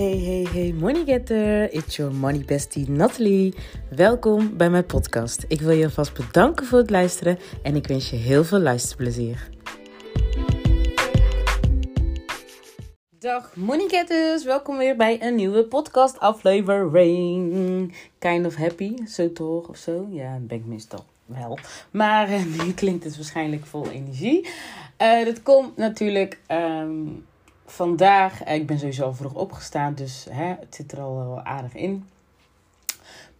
Hey, hey, hey, money getter. It's your money bestie Natalie. Welkom bij mijn podcast. Ik wil je alvast bedanken voor het luisteren en ik wens je heel veel luisterplezier. Dag money getters, welkom weer bij een nieuwe podcast aflevering. Kind of happy, zo toch of zo? Ja, ben ik meestal wel. Maar uh, nu klinkt het waarschijnlijk vol energie. Uh, dat komt natuurlijk... Um, vandaag, eh, ik ben sowieso vroeg opgestaan, dus hè, het zit er al wel aardig in.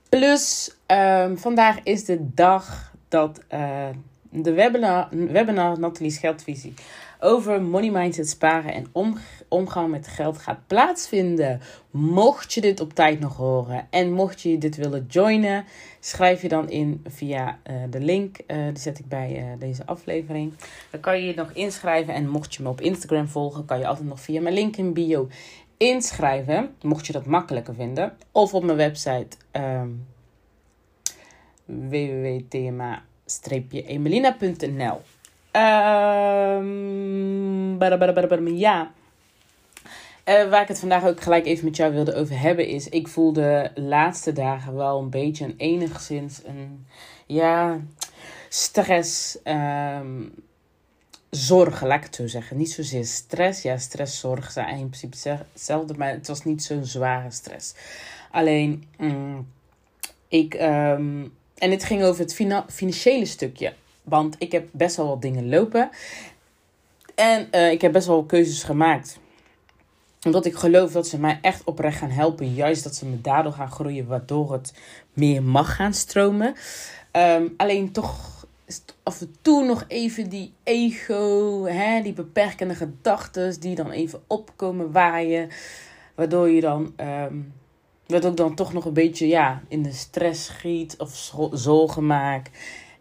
Plus, um, vandaag is de dag dat uh, de webinar, webinar Natalie's Geldvisie over money mindset sparen en om, omgang met geld gaat plaatsvinden. Mocht je dit op tijd nog horen en mocht je dit willen joinen, schrijf je dan in via uh, de link. Uh, die zet ik bij uh, deze aflevering. Dan kan je je nog inschrijven en mocht je me op Instagram volgen, kan je altijd nog via mijn link in bio inschrijven. Mocht je dat makkelijker vinden. Of op mijn website um, www.thema-emelina.nl Um, ja. Uh, waar ik het vandaag ook gelijk even met jou wilde over hebben is... Ik voelde de laatste dagen wel een beetje een enigszins een... Ja, stress... Um, zorgen, laat ik het zo zeggen. Niet zozeer stress. Ja, stress, zorg zijn in principe hetzelfde. Maar het was niet zo'n zware stress. Alleen, mm, ik... Um, en het ging over het financiële stukje. Want ik heb best wel wat dingen lopen. En uh, ik heb best wel keuzes gemaakt. Omdat ik geloof dat ze mij echt oprecht gaan helpen. Juist dat ze me daardoor gaan groeien. Waardoor het meer mag gaan stromen. Um, alleen toch af en toe nog even die ego. Hè, die beperkende gedachten. Die dan even opkomen waaien. Waardoor je dan... Um, waardoor ik dan toch nog een beetje ja, in de stress schiet. Of zorgen maak.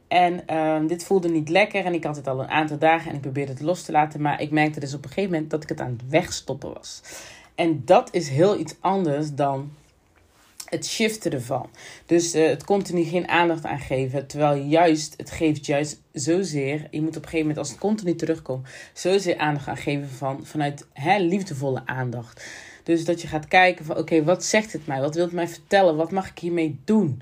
En um, dit voelde niet lekker en ik had het al een aantal dagen en ik probeerde het los te laten. Maar ik merkte dus op een gegeven moment dat ik het aan het wegstoppen was. En dat is heel iets anders dan het shiften ervan. Dus uh, het continu geen aandacht aan geven. Terwijl juist, het geeft juist zozeer. Je moet op een gegeven moment, als het continu terugkomt, zozeer aandacht aan geven van, vanuit hè, liefdevolle aandacht. Dus dat je gaat kijken van oké, wat zegt het mij? Wat wil het mij vertellen? Wat mag ik hiermee doen?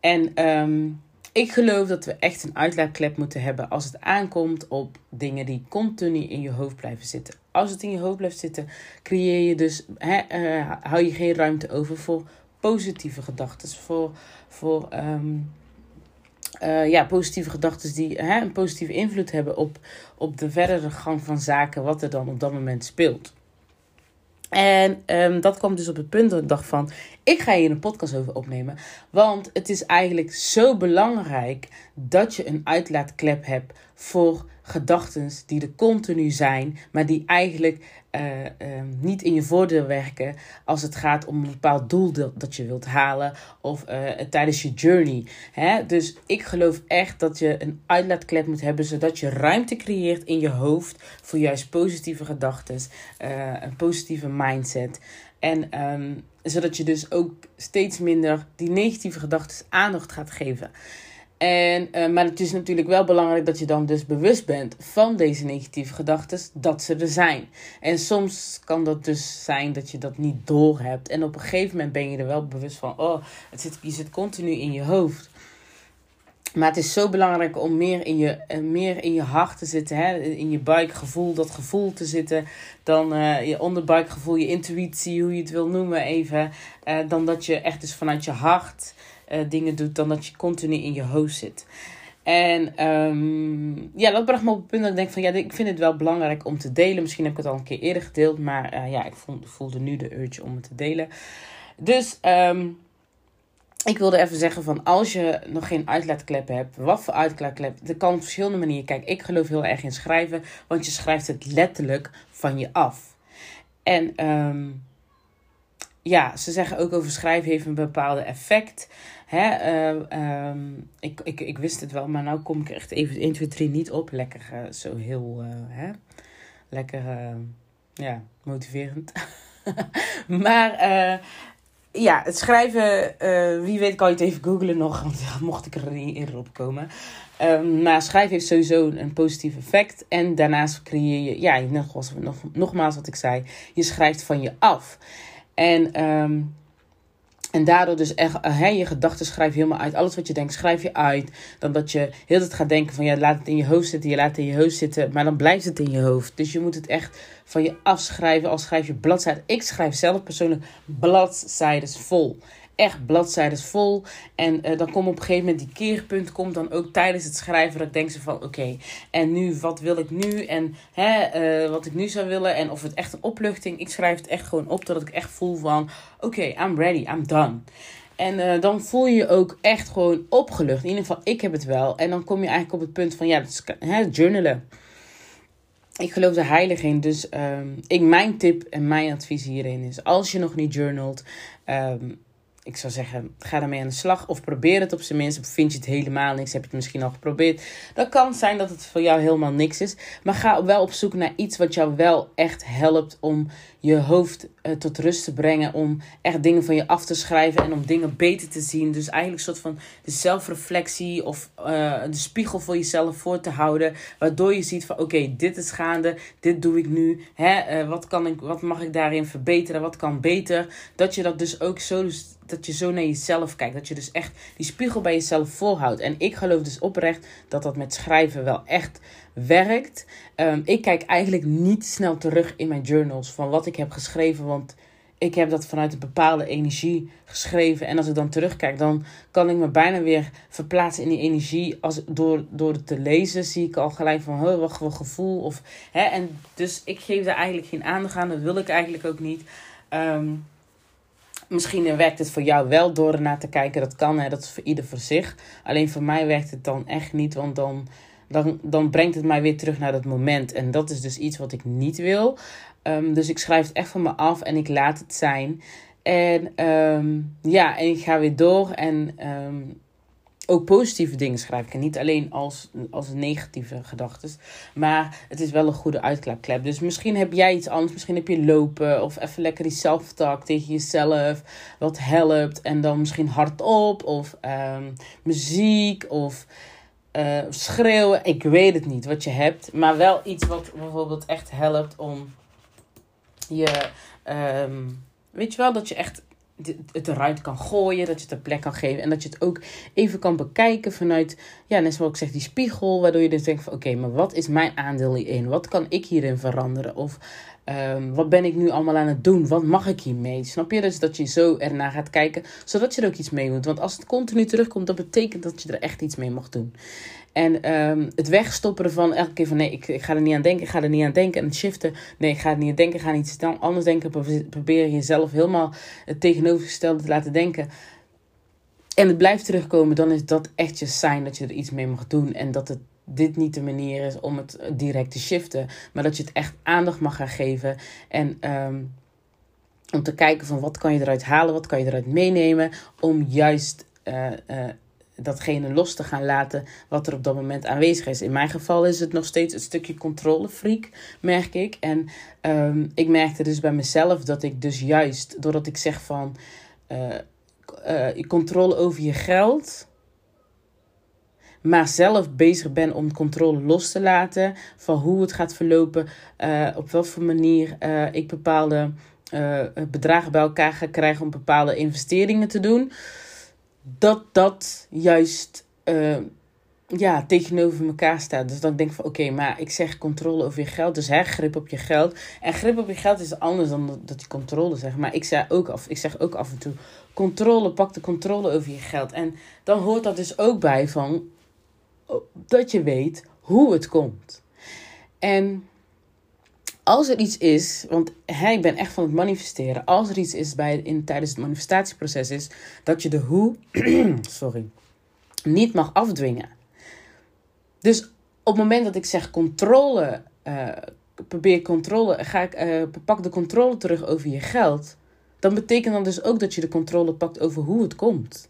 En um, ik geloof dat we echt een uitlaatklep moeten hebben als het aankomt op dingen die continu in je hoofd blijven zitten. Als het in je hoofd blijft zitten, creëer je dus, uh, hou je geen ruimte over voor positieve gedachten. Voor, voor um, uh, ja, positieve gedachten die een positieve invloed hebben op, op de verdere gang van zaken, wat er dan op dat moment speelt. En um, dat kwam dus op het punt dat ik dacht van, ik ga hier een podcast over opnemen. Want het is eigenlijk zo belangrijk dat je een uitlaatklep hebt voor gedachten die er continu zijn, maar die eigenlijk uh, uh, niet in je voordeel werken als het gaat om een bepaald doel dat, je wilt halen of uh, tijdens je journey. Hè? Dus ik geloof echt dat je een uitlaatklep moet hebben zodat je ruimte creëert in je hoofd voor juist positieve gedachten, een positieve mindset. En um, zodat je dus ook steeds minder die negatieve gedachten aandacht gaat geven. En, uh, maar het is natuurlijk wel belangrijk dat je dan dus bewust bent van deze negatieve gedachten, dat ze er zijn. En soms kan dat dus zijn dat je dat niet doorhebt. En op een gegeven moment ben je er wel bewust van, oh, het zit, je zit continu in je hoofd. Maar het is zo belangrijk om meer in je, eh, meer in je hart te zitten, hè? in je buikgevoel, dat gevoel te zitten, dan uh, je onderbuikgevoel, je intuïtie, hoe je het wil noemen even. Dan dat je echt dus vanuit je hart uh, dingen doet, dan dat je continu in je hoofd zit. En um, ja, dat bracht me op het punt dat ik denk van ja, ik vind het wel belangrijk om te delen. Misschien heb ik het al een keer eerder gedeeld, maar ja, ik voelde nu de urge om het te delen. Dus um, ik wilde even zeggen van als je nog geen uitlaatklep hebt, wat voor uitlaatklep, dat kan op verschillende manieren. Kijk, ik geloof heel erg in schrijven, want je schrijft het letterlijk van je af. En um, ja, ze zeggen ook over schrijven heeft een bepaalde effect. Hè, uh, um, ik, ik, ik wist het wel, maar nu kom ik echt even 1, 2, 3 niet op. Lekker uh, zo heel, uh, hè, lekker, ja, motiverend. maar ja, het schrijven, wie weet kan je het even googlen nog, mocht ik er niet eerder op komen. Um, maar schrijven heeft sowieso een positief effect. En daarnaast creëer je, ja, nogmaals, nog, nogmaals wat ik zei, je schrijft van je af. En, ehm, en daardoor dus echt uh, je gedachten schrijf je helemaal uit. Alles wat je denkt schrijf je uit. Dan dat je heel tijd gaat denken van ja, laat het in je hoofd zitten. Je laat het in je hoofd zitten. Maar dan blijft het in je hoofd. Dus je moet het echt van je afschrijven. Als schrijf je bladzijden. Ik schrijf zelf persoonlijk bladzijden vol echt bladzijden vol. En uh, dan komt op een gegeven moment die keerpunt komt dan ook tijdens het schrijven. Dat ik denk ze van oké, en nu wat wil ik nu? En hè, uh, wat ik nu zou willen. En of het echt een opluchting. Ik schrijf het echt gewoon op dat ik echt voel van oké, I'm ready, I'm done. En uh, dan voel je je ook echt gewoon opgelucht. In ieder geval, ik heb het wel. En dan kom je eigenlijk op het punt van ja, hè, journalen. Ik geloof er heilig in. Dus um, ik, mijn tip en mijn advies hierin is: als je nog niet journalt, um, ik zou zeggen, ga ermee aan de slag. Of probeer het op zijn minst. Vind je het helemaal niks, heb je het misschien al geprobeerd. Dat kan zijn dat het voor jou helemaal niks is. Maar ga wel op zoek naar iets wat jou wel echt helpt om je hoofd uh, tot rust te brengen. Om echt dingen van je af te schrijven en om dingen beter te zien. Dus eigenlijk een soort van de zelfreflectie of uh, de spiegel voor jezelf voor te houden. Waardoor je ziet van oké, dit is gaande, dit doe ik nu. Hè? Uh, wat, kan ik, wat mag ik daarin verbeteren, wat kan beter. Dat je dat dus ook zo dat je zo naar jezelf kijkt. Dat je dus echt die spiegel bij jezelf voorhoudt. En ik geloof dus oprecht dat dat met schrijven wel echt werkt. Um, ik kijk eigenlijk niet snel terug in mijn journals van wat ik heb geschreven. Want ik heb dat vanuit een bepaalde energie geschreven. En als ik dan terugkijk, dan kan ik me bijna weer verplaatsen in die energie. Als, door, door het te lezen zie ik al gelijk van, oh, wat voor gevoel. Of, hè, en dus ik geef daar eigenlijk geen aandacht aan. Dat wil ik eigenlijk ook niet. Um, Misschien werkt het voor jou wel door ernaar te kijken. Dat kan, hè? dat is voor ieder voor zich. Alleen voor mij werkt het dan echt niet, want dan, dan, dan brengt het mij weer terug naar dat moment. En dat is dus iets wat ik niet wil. Um, dus ik schrijf het echt van me af en ik laat het zijn. En um, ja, en ik ga weer door. En um, ook positieve dingen schrijf ik. En niet alleen als, als negatieve gedachten. Maar het is wel een goede uitklaapklep. Dus misschien heb jij iets anders. Misschien heb je lopen. Of even lekker die self-talk tegen jezelf. Wat helpt. En dan misschien hardop. Of um, muziek. Of uh, schreeuwen. Ik weet het niet wat je hebt. Maar wel iets wat bijvoorbeeld echt helpt om je... Um, weet je wel, dat je echt het eruit kan gooien, dat je het een plek kan geven en dat je het ook even kan bekijken vanuit, ja, net zoals ik zeg, die spiegel, waardoor je dus denkt van oké, maar wat is mijn aandeel hierin? Wat kan ik hierin veranderen? Of um, wat ben ik nu allemaal aan het doen? Wat mag ik hiermee? Snap je? Dus dat je zo ernaar gaat kijken, zodat je er ook iets mee moet. Want als het continu terugkomt, dat betekent dat je er echt iets mee mag doen. En um, het wegstoppen ervan, elke keer van nee, ik, ik ga er niet aan denken, ik ga er niet aan denken. En het shiften, nee, ik ga er niet aan denken, ik ga niet anders denken. Probeer jezelf helemaal het tegenovergestelde te laten denken. En het blijft terugkomen, dan is dat echt je sign dat je er iets mee mag doen. En dat het dit niet de manier is om het direct te shiften. Maar dat je het echt aandacht mag gaan geven. En um, om te kijken van wat kan je eruit halen, wat kan je eruit meenemen. Om juist uh, uh, datgene los te gaan laten wat er op dat moment aanwezig is. In mijn geval is het nog steeds een stukje controlefreak, merk ik. En um, ik merkte dus bij mezelf dat ik dus juist, doordat ik zeg van uh, controle over je geld, maar zelf bezig ben om controle los te laten van hoe het gaat verlopen, uh, op welke manier ik bepaalde bedragen bij elkaar ga krijgen om bepaalde investeringen te doen dat dat juist uh, ja, tegenover elkaar staat. Dus dan denk ik van oké, maar ik zeg controle over je geld. Dus hè, grip op je geld. En grip op je geld is anders dan dat je controle zegt. Maar ik zeg ook af, ik zeg ook af en toe: controle, pak de controle over je geld. En dan hoort dat dus ook bij van oh, dat je weet hoe het komt. En als er iets is, want hey, ik ben echt van het manifesteren. Als er iets is bij, in, tijdens het manifestatieproces is, dat je de hoe, sorry, niet mag afdwingen. Dus op het moment dat ik zeg controle, uh, probeer controle, ga ik, uh, pak de controle terug over je geld. Dan betekent dat dus ook dat je de controle pakt over hoe het komt.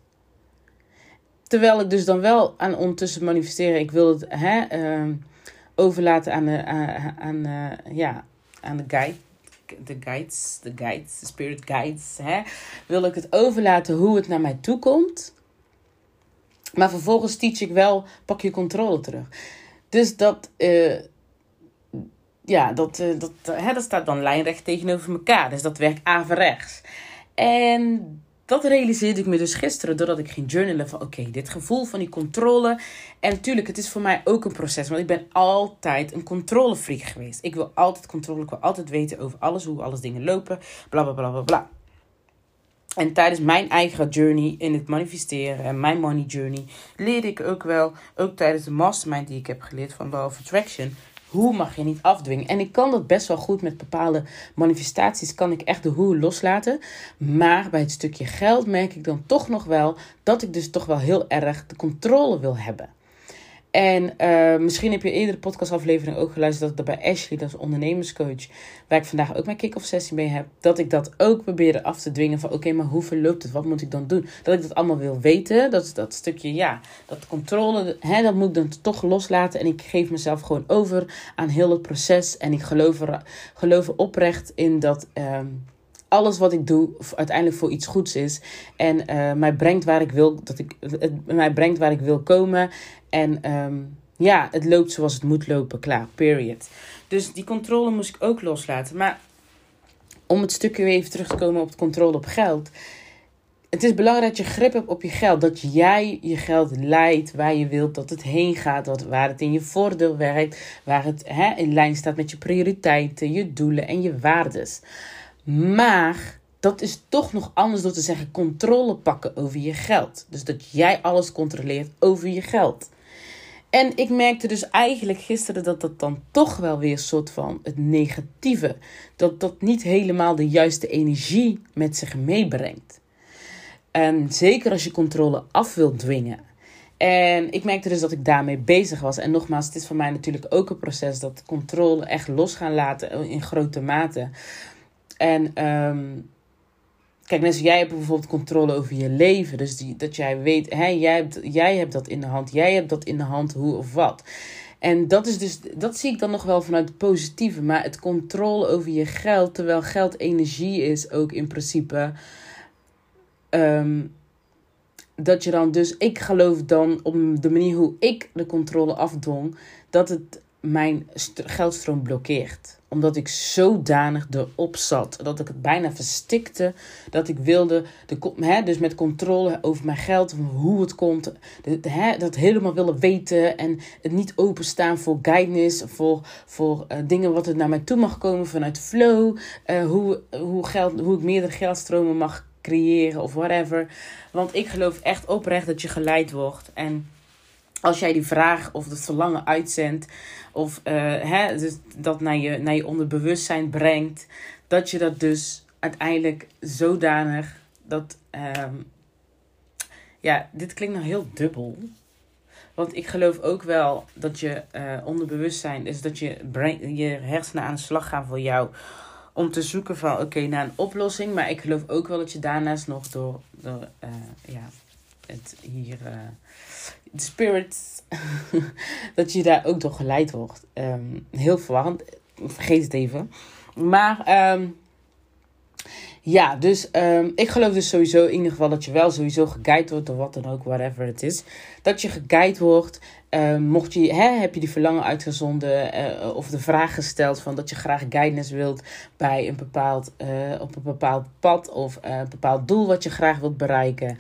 Terwijl ik dus dan wel aan ondertussen manifesteren, ik wil het, hè, uh, overlaten aan de, aan, aan, ja, aan de guide. De guides, de guides, de spirit guides. Hè? Wil ik het overlaten hoe het naar mij toe komt. Maar vervolgens teach ik wel, pak je controle terug. Dus dat, uh, ja, dat, uh, dat, hè, dat staat dan lijnrecht tegenover elkaar. Dus dat werkt averechts. En dat realiseerde ik me dus gisteren doordat ik ging journalen van oké, dit gevoel van die controle. En natuurlijk, het is voor mij ook een proces, want ik ben altijd een controlefreak geweest. Ik wil altijd controle, ik wil altijd weten over alles, hoe alles dingen lopen, bla bla bla bla. En tijdens mijn eigen journey in het manifesteren en mijn money journey leerde ik ook wel, ook tijdens de mastermind die ik heb geleerd van Law of Attraction, hoe mag je niet afdwingen? En ik kan dat best wel goed met bepaalde manifestaties, kan ik echt de hoe loslaten. Maar bij het stukje geld merk ik dan toch nog wel dat ik dus toch wel heel erg de controle wil hebben. En uh, misschien heb je eerder de podcastaflevering ook geluisterd dat, dat bij Ashley, dat is ondernemerscoach, waar ik vandaag ook mijn kick-off sessie mee heb, dat ik dat ook probeerde af te dwingen van oké, maar hoe verloopt het? Wat moet ik dan doen? Dat ik dat allemaal wil weten, dat dat stukje, ja, dat controle, hè, dat moet ik dan toch loslaten en ik geef mezelf gewoon over aan heel het proces en ik geloof geloof oprecht in dat... Um, alles wat ik doe uiteindelijk voor iets goeds is. En uh, mij brengt waar ik wil dat ik het mij brengt waar ik wil komen. En um, ja, het loopt zoals het moet lopen. Klaar. Period. Dus die controle moest ik ook loslaten. Maar om het stukje weer even terug te komen op het controle op geld. Het is belangrijk dat je grip hebt op je geld. Dat jij je geld leidt waar je wilt dat het heen gaat. Dat, waar het in je voordeel werkt. Waar het hè, in lijn staat met je prioriteiten, je doelen en je waardes. Maar dat is toch nog anders door te zeggen controle pakken over je geld. Dus dat jij alles controleert over je geld. En ik merkte dus eigenlijk gisteren dat dat dan toch wel weer een soort van het negatieve. Dat dat niet helemaal de juiste energie met zich meebrengt. En zeker als je controle af wilt dwingen. En ik merkte dus dat ik daarmee bezig was. En nogmaals, het is voor mij natuurlijk ook een proces dat controle echt los gaan laten in grote mate. En um, kijk, net jij hebt bijvoorbeeld controle over je leven. Dus die, dat jij weet, hè, jij, hebt, jij hebt dat in de hand. Jij hebt dat in de hand, hoe of wat. En dat is dus, dat zie ik dan nog wel vanuit het positieve. Maar het controle over je geld, terwijl geld energie is, ook in principe. Um, dat je dan dus, ik geloof dan op de manier hoe ik de controle afdwong, dat het mijn geldstroom blokkeert. Omdat ik zodanig erop zat. Dat ik het bijna verstikte. Dat ik wilde, de, hè, dus met controle over mijn geld, hoe het komt. Hè, dat helemaal willen weten. En het niet openstaan voor guidance. Voor, voor uh, dingen wat er naar mij toe mag komen vanuit flow. Uh, hoe, hoe, geld, hoe ik meerdere geldstromen mag creëren of whatever. Want ik geloof echt oprecht dat je geleid wordt. En als jij die vraag of het verlangen uitzendt, of uh, hè, dus dat naar je, naar je onderbewustzijn brengt, dat je dat dus uiteindelijk zodanig dat. Um, ja, dit klinkt nou heel dubbel. Want ik geloof ook wel dat je uh, onderbewustzijn is dat je, je hersenen aan de slag gaan voor jou. Om te zoeken van oké, naar een oplossing. Maar ik geloof ook wel dat je daarnaast nog door, door uh, ja, het hier de spirit, dat je daar ook door geleid wordt. Um, heel verwarrend, vergeet het even. Maar um, ja, dus um, ik geloof dus sowieso in ieder geval dat je wel sowieso geguid wordt door wat dan ook, whatever het is. Dat je geguid wordt. mocht je, hè, heb je die verlangen uitgezonden uh, of de vraag gesteld van dat je graag guidance wilt bij een bepaald, uh, op een bepaald pad of een bepaald doel wat je graag wilt bereiken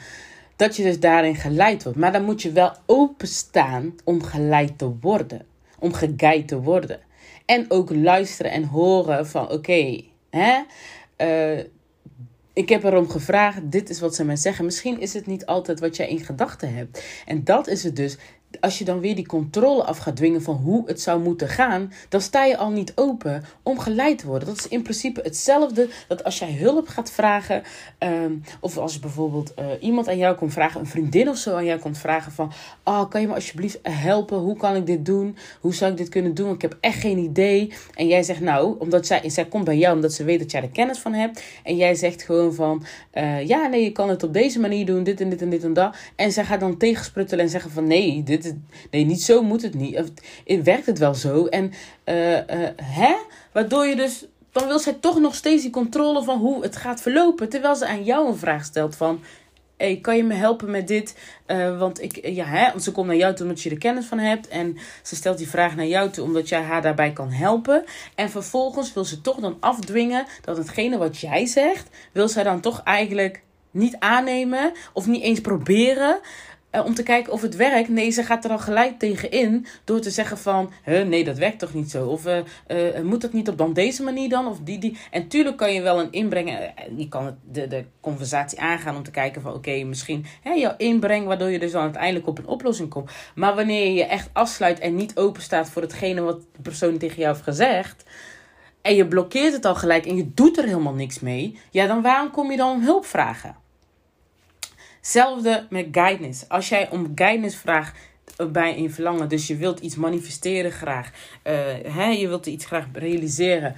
dat je dus daarin geleid wordt. Maar dan moet je wel openstaan om geleid te worden. Om geguid te worden. En ook luisteren en horen van oké, hè. Uh, ik heb erom gevraagd, dit is wat ze mij zeggen. Misschien is het niet altijd wat jij in gedachten hebt. En dat is het dus als je dan weer die controle af gaat dwingen van hoe het zou moeten gaan, dan sta je al niet open om geleid te worden. Dat is in principe hetzelfde dat als jij hulp gaat vragen, um, of als bijvoorbeeld uh, iemand aan jou komt vragen, een vriendin of zo aan jou komt vragen van, oh, kan je me alsjeblieft helpen? Hoe kan ik dit doen? Hoe zou ik dit kunnen doen? Ik heb echt geen idee. En jij zegt nou, omdat zij, zij komt bij jou omdat ze weet dat jij er kennis van hebt. En jij zegt gewoon van, uh, ja, nee, je kan het op deze manier doen, dit en dit en dit en dat. En zij gaat dan tegensprutelen en zeggen van, nee, dit nee, niet zo moet het niet. Of, werkt het wel zo? En uh, uh, hè? Waardoor je dus, dan wil zij toch nog steeds die controle van hoe het gaat verlopen. Terwijl ze aan jou een vraag stelt van, hey, kan je me helpen met dit? Uh, want ik, ja, hè, want ze komt naar jou toe omdat je er kennis van hebt. En ze stelt die vraag naar jou toe omdat jij haar daarbij kan helpen. En vervolgens wil ze toch dan afdwingen dat hetgene wat jij zegt, wil zij dan toch eigenlijk niet aannemen of niet eens proberen. Uh, om te kijken of het werkt. Nee, ze gaat er al gelijk tegen in door te zeggen van, nee, dat werkt toch niet zo? Of uh, uh, moet dat niet op dan deze manier dan? Of die, die. En tuurlijk kan je wel een inbrengen. Je kan de, de conversatie aangaan om te kijken van, oké, misschien hè, jouw inbreng, waardoor je dus dan uiteindelijk op een oplossing komt. Maar wanneer je je echt afsluit en niet open staat voor hetgene wat de persoon tegen jou heeft gezegd. En je blokkeert het al gelijk en je doet er helemaal niks mee. Ja, dan waarom kom je dan hulp vragen? Hetzelfde met guidance. Als jij om guidance vraagt bij een verlangen, dus je wilt iets manifesteren graag, uh, hè, je wilt iets graag realiseren.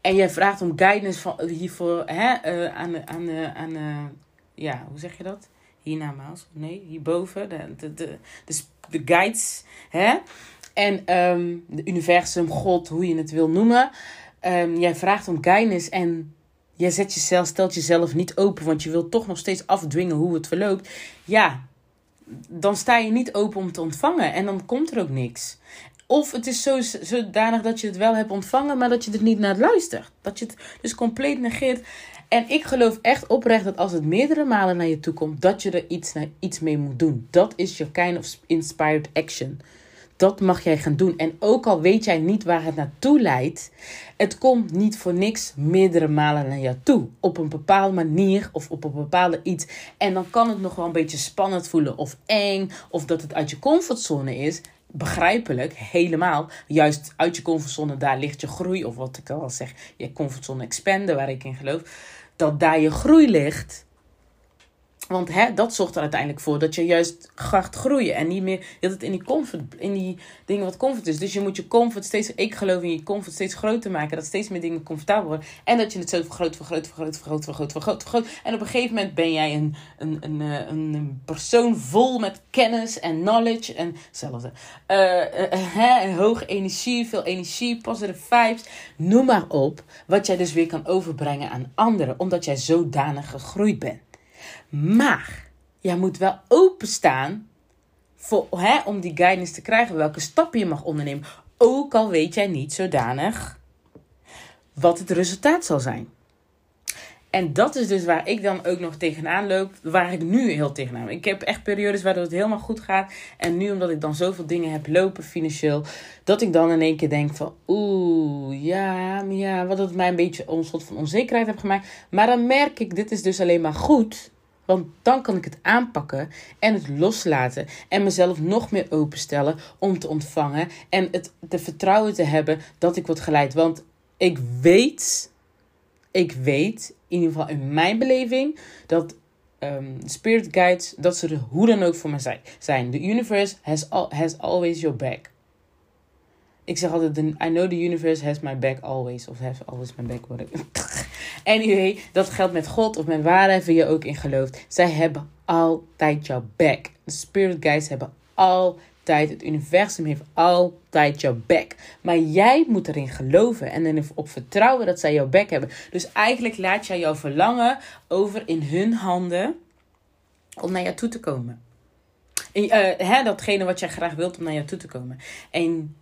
En jij vraagt om guidance van, hiervoor hè, uh, aan, aan, aan ja, hoe zeg je dat? Hiernamaals? Nee, hierboven. De, de, de, de, de guides. Hè? En um, de universum, God, hoe je het wil noemen. Um, jij vraagt om guidance en Jij zet jezelf, stelt jezelf niet open, want je wilt toch nog steeds afdwingen hoe het verloopt. Ja, dan sta je niet open om te ontvangen en dan komt er ook niks. Of het is zo, zodanig dat je het wel hebt ontvangen, maar dat je er niet naar luistert. Dat je het dus compleet negeert. En ik geloof echt oprecht dat als het meerdere malen naar je toe komt, dat je er iets, iets mee moet doen. Dat is je kind of inspired action. Dat mag jij gaan doen. En ook al weet jij niet waar het naartoe leidt, het komt niet voor niks meerdere malen naar jou toe. Op een bepaalde manier of op een bepaalde iets. En dan kan het nog wel een beetje spannend voelen of eng of dat het uit je comfortzone is. Begrijpelijk, helemaal. Juist uit je comfortzone, daar ligt je groei. Of wat ik al zeg, je comfortzone expanden, waar ik in geloof. Dat daar je groei ligt. Want hè, dat zorgt er uiteindelijk voor dat je juist gaat groeien. En niet meer dat het in die comfort, in die dingen wat comfort is. Dus je moet je comfort steeds, ik geloof in je comfort steeds groter maken. Dat steeds meer dingen comfortabel worden. En dat je het zo vergroot, vergroot, vergroot, vergroot, vergroot, vergroot, vergroot. En op een gegeven moment ben jij een, een, een, eh, een, persoon vol met kennis en knowledge. En hetzelfde. Uh, hoge energie, veel energie, positive vibes. Noem maar op. Wat jij dus weer kan overbrengen aan anderen. Omdat jij zodanig gegroeid bent. Maar jij moet wel openstaan voor, hè, om die guidance te krijgen. Welke stappen je mag ondernemen. Ook al weet jij niet zodanig wat het resultaat zal zijn. En dat is dus waar ik dan ook nog tegenaan loop. Waar ik nu heel tegenaan Ik heb echt periodes waardoor het helemaal goed gaat. En nu omdat ik dan zoveel dingen heb lopen financieel. Dat ik dan in één keer denk van... Oeh, ja, ja. Wat het mij een beetje een soort van onzekerheid heb gemaakt. Maar dan merk ik, dit is dus alleen maar goed. Want dan kan ik het aanpakken en het loslaten en mezelf nog meer openstellen om te ontvangen en het de vertrouwen te hebben dat ik word geleid. Want ik weet, ik weet, in ieder geval in mijn beleving, dat um, spirit guides, dat ze er hoe dan ook voor mij zijn. The universe has, al, has always your back. Ik zeg altijd, I know the universe has my back always. Of has always my back. What anyway, dat geldt met God of met waarheid je ook in gelooft. Zij hebben altijd jouw back. De spirit guides hebben altijd, het universum heeft altijd jouw back. Maar jij moet erin geloven en erop vertrouwen dat zij jouw back hebben. Dus eigenlijk laat jij jouw verlangen over in hun handen om naar jou toe te komen. En, uh, hè, datgene wat jij graag wilt om naar jou toe te komen. En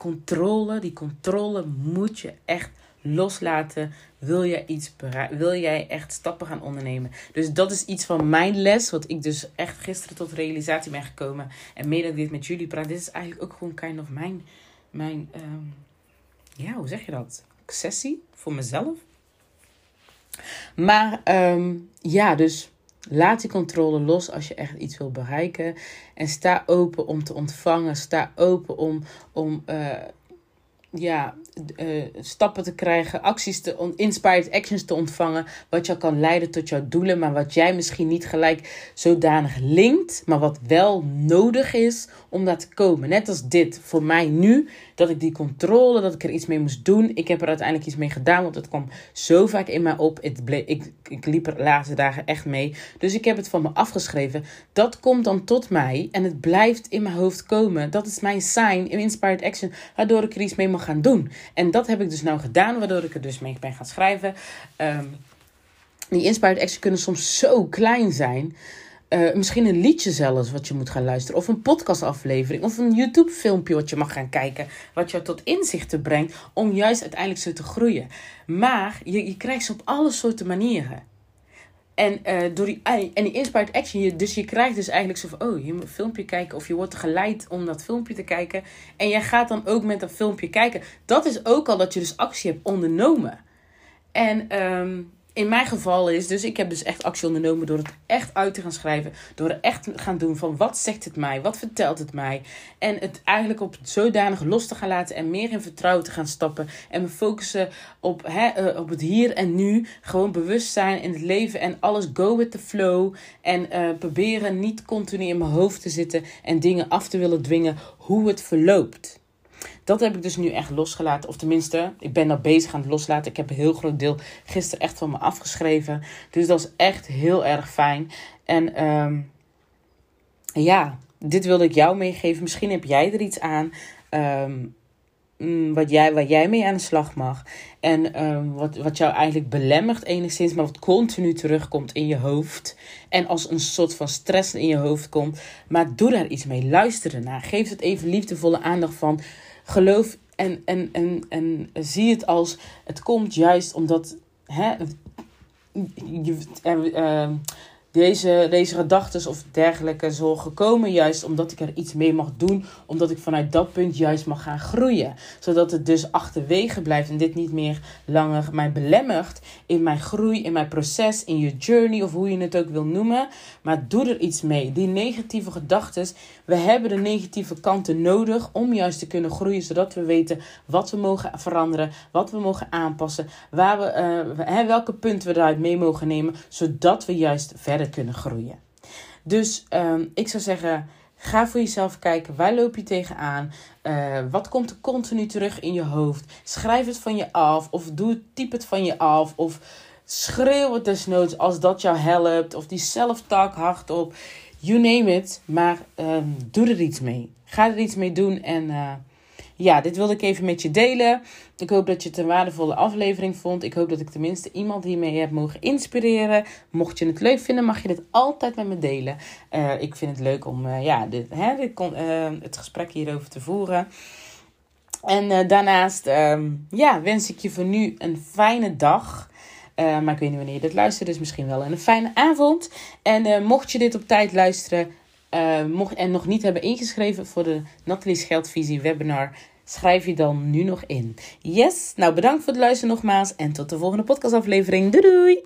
controle, die controle moet je echt loslaten. Wil jij iets Wil jij echt stappen gaan ondernemen? Dus dat is iets van mijn les. Wat ik dus echt gisteren tot realisatie ben gekomen. En mede dat ik dit met jullie praat. Dit is eigenlijk ook gewoon kind of mijn. Mijn. Ehm, ja, hoe zeg je dat? Sessie voor mezelf. Maar um, ja, dus Laat die controle los als je echt iets wil bereiken. En sta open om te ontvangen. Sta open om, om uh, ja, uh, stappen te krijgen, acties te, inspired actions te ontvangen, wat jou kan leiden tot jouw doelen, maar wat jij misschien niet gelijk zodanig linkt, maar wat wel nodig is om daar te komen. Net als dit, voor mij nu, dat ik die controle, dat ik er iets mee moest doen. Ik heb er uiteindelijk iets mee gedaan, want het kwam zo vaak in mij op. Het ik, ik liep er de laatste dagen echt mee. Dus ik heb het van me afgeschreven. Dat komt dan tot mij en het blijft in mijn hoofd komen. Dat is mijn sign, inspired action, waardoor ik er iets mee mag gaan doen. En dat heb ik dus nou gedaan, waardoor ik er dus mee ben gaan schrijven. Um, die inspired action kunnen soms zo klein zijn. Uh, misschien een liedje zelfs wat je moet gaan luisteren. Of een podcastaflevering. Of een YouTube filmpje wat je mag gaan kijken. Wat je tot inzichten brengt. Om juist uiteindelijk zo te groeien. Maar je, je krijgt ze op alle soorten manieren. En, uh, door die, en die inspired action, dus je krijgt dus eigenlijk zo van, oh, je moet een filmpje kijken of je wordt geleid om dat filmpje te kijken. En jij gaat dan ook met dat filmpje kijken. Dat is ook al dat je dus actie hebt ondernomen. En um, in mijn geval is, dus ik heb dus echt actie ondernomen door het echt uit te gaan schrijven. Door er echt gaan doen van wat zegt het mij, wat vertelt het mij. En het eigenlijk op zodanig los te gaan laten en meer in vertrouwen te gaan stappen. En me focussen op, hè, eh, op het hier en nu. Gewoon bewust zijn in het leven en alles go with the flow. En uh, proberen niet continu in mijn hoofd te zitten en dingen af te willen dwingen hoe het verloopt. Dat heb ik dus nu echt losgelaten. Of tenminste, ik ben daar bezig aan het loslaten. Ik heb een heel groot deel gisteren echt van me afgeschreven. Dus dat is echt heel erg fijn. En um, ja, dit wilde ik jou meegeven. Misschien heb jij er iets aan. Um, wat jij, waar jij mee aan de slag mag. En um, wat, wat jou eigenlijk belemmert enigszins, maar wat continu terugkomt in je hoofd. En als een soort van stress in je hoofd komt. Maar doe daar iets mee. Luister ernaar. Geef het even liefdevolle aandacht van geloof en, en, en, en zie het als het komt juist omdat hè, je, uh, deze, deze gedachten of dergelijke zorgen komen juist omdat ik er iets mee mag doen. Omdat ik vanuit dat punt juist mag gaan groeien. Zodat het dus achterwege blijft en dit niet meer langer mij belemmert in mijn groei, in mijn proces, in je journey of hoe je het ook wil noemen. Maar doe er iets mee. Die negatieve gedachten, we hebben de negatieve kanten nodig om juist te kunnen groeien. Zodat we weten wat we mogen veranderen, wat we mogen aanpassen, waar we, uh, welke punten we eruit mee mogen nemen. Zodat we juist verder kunnen groeien. Dus ehm, ik zou zeggen, ga voor jezelf kijken. Waar loop je tegenaan? Uh, wat komt er continu terug in je hoofd? Schrijf het van je af. Of doe, typ het van je af. Of schreeuw het desnoods als dat jou helpt. Of die self-talk hardop. You name it. Maar ehm, doe er iets mee. Ga er iets mee doen en... Uh, ja, dit wilde ik even met je delen. Ik hoop dat je het een waardevolle aflevering vond. Ik hoop dat ik tenminste iemand hiermee heb mogen inspireren. Mocht je het leuk vinden, mag je dit altijd met me delen. Uh, ik vind het leuk om uh, ja, hè, dit uh, het gesprek hierover te voeren. En daarnaast um, ja, wens ik je voor nu een fijne dag. maar ik weet niet wanneer je dit luistert, dus misschien wel een fijne avond. En mocht je dit op tijd luisteren, uh, mocht en nog niet hebben ingeschreven voor de Natalie's Geldvisie webinar, schrijf je dan nu nog in. Yes, nou bedankt voor het luisteren nogmaals en tot de volgende podcastaflevering. Doei doei!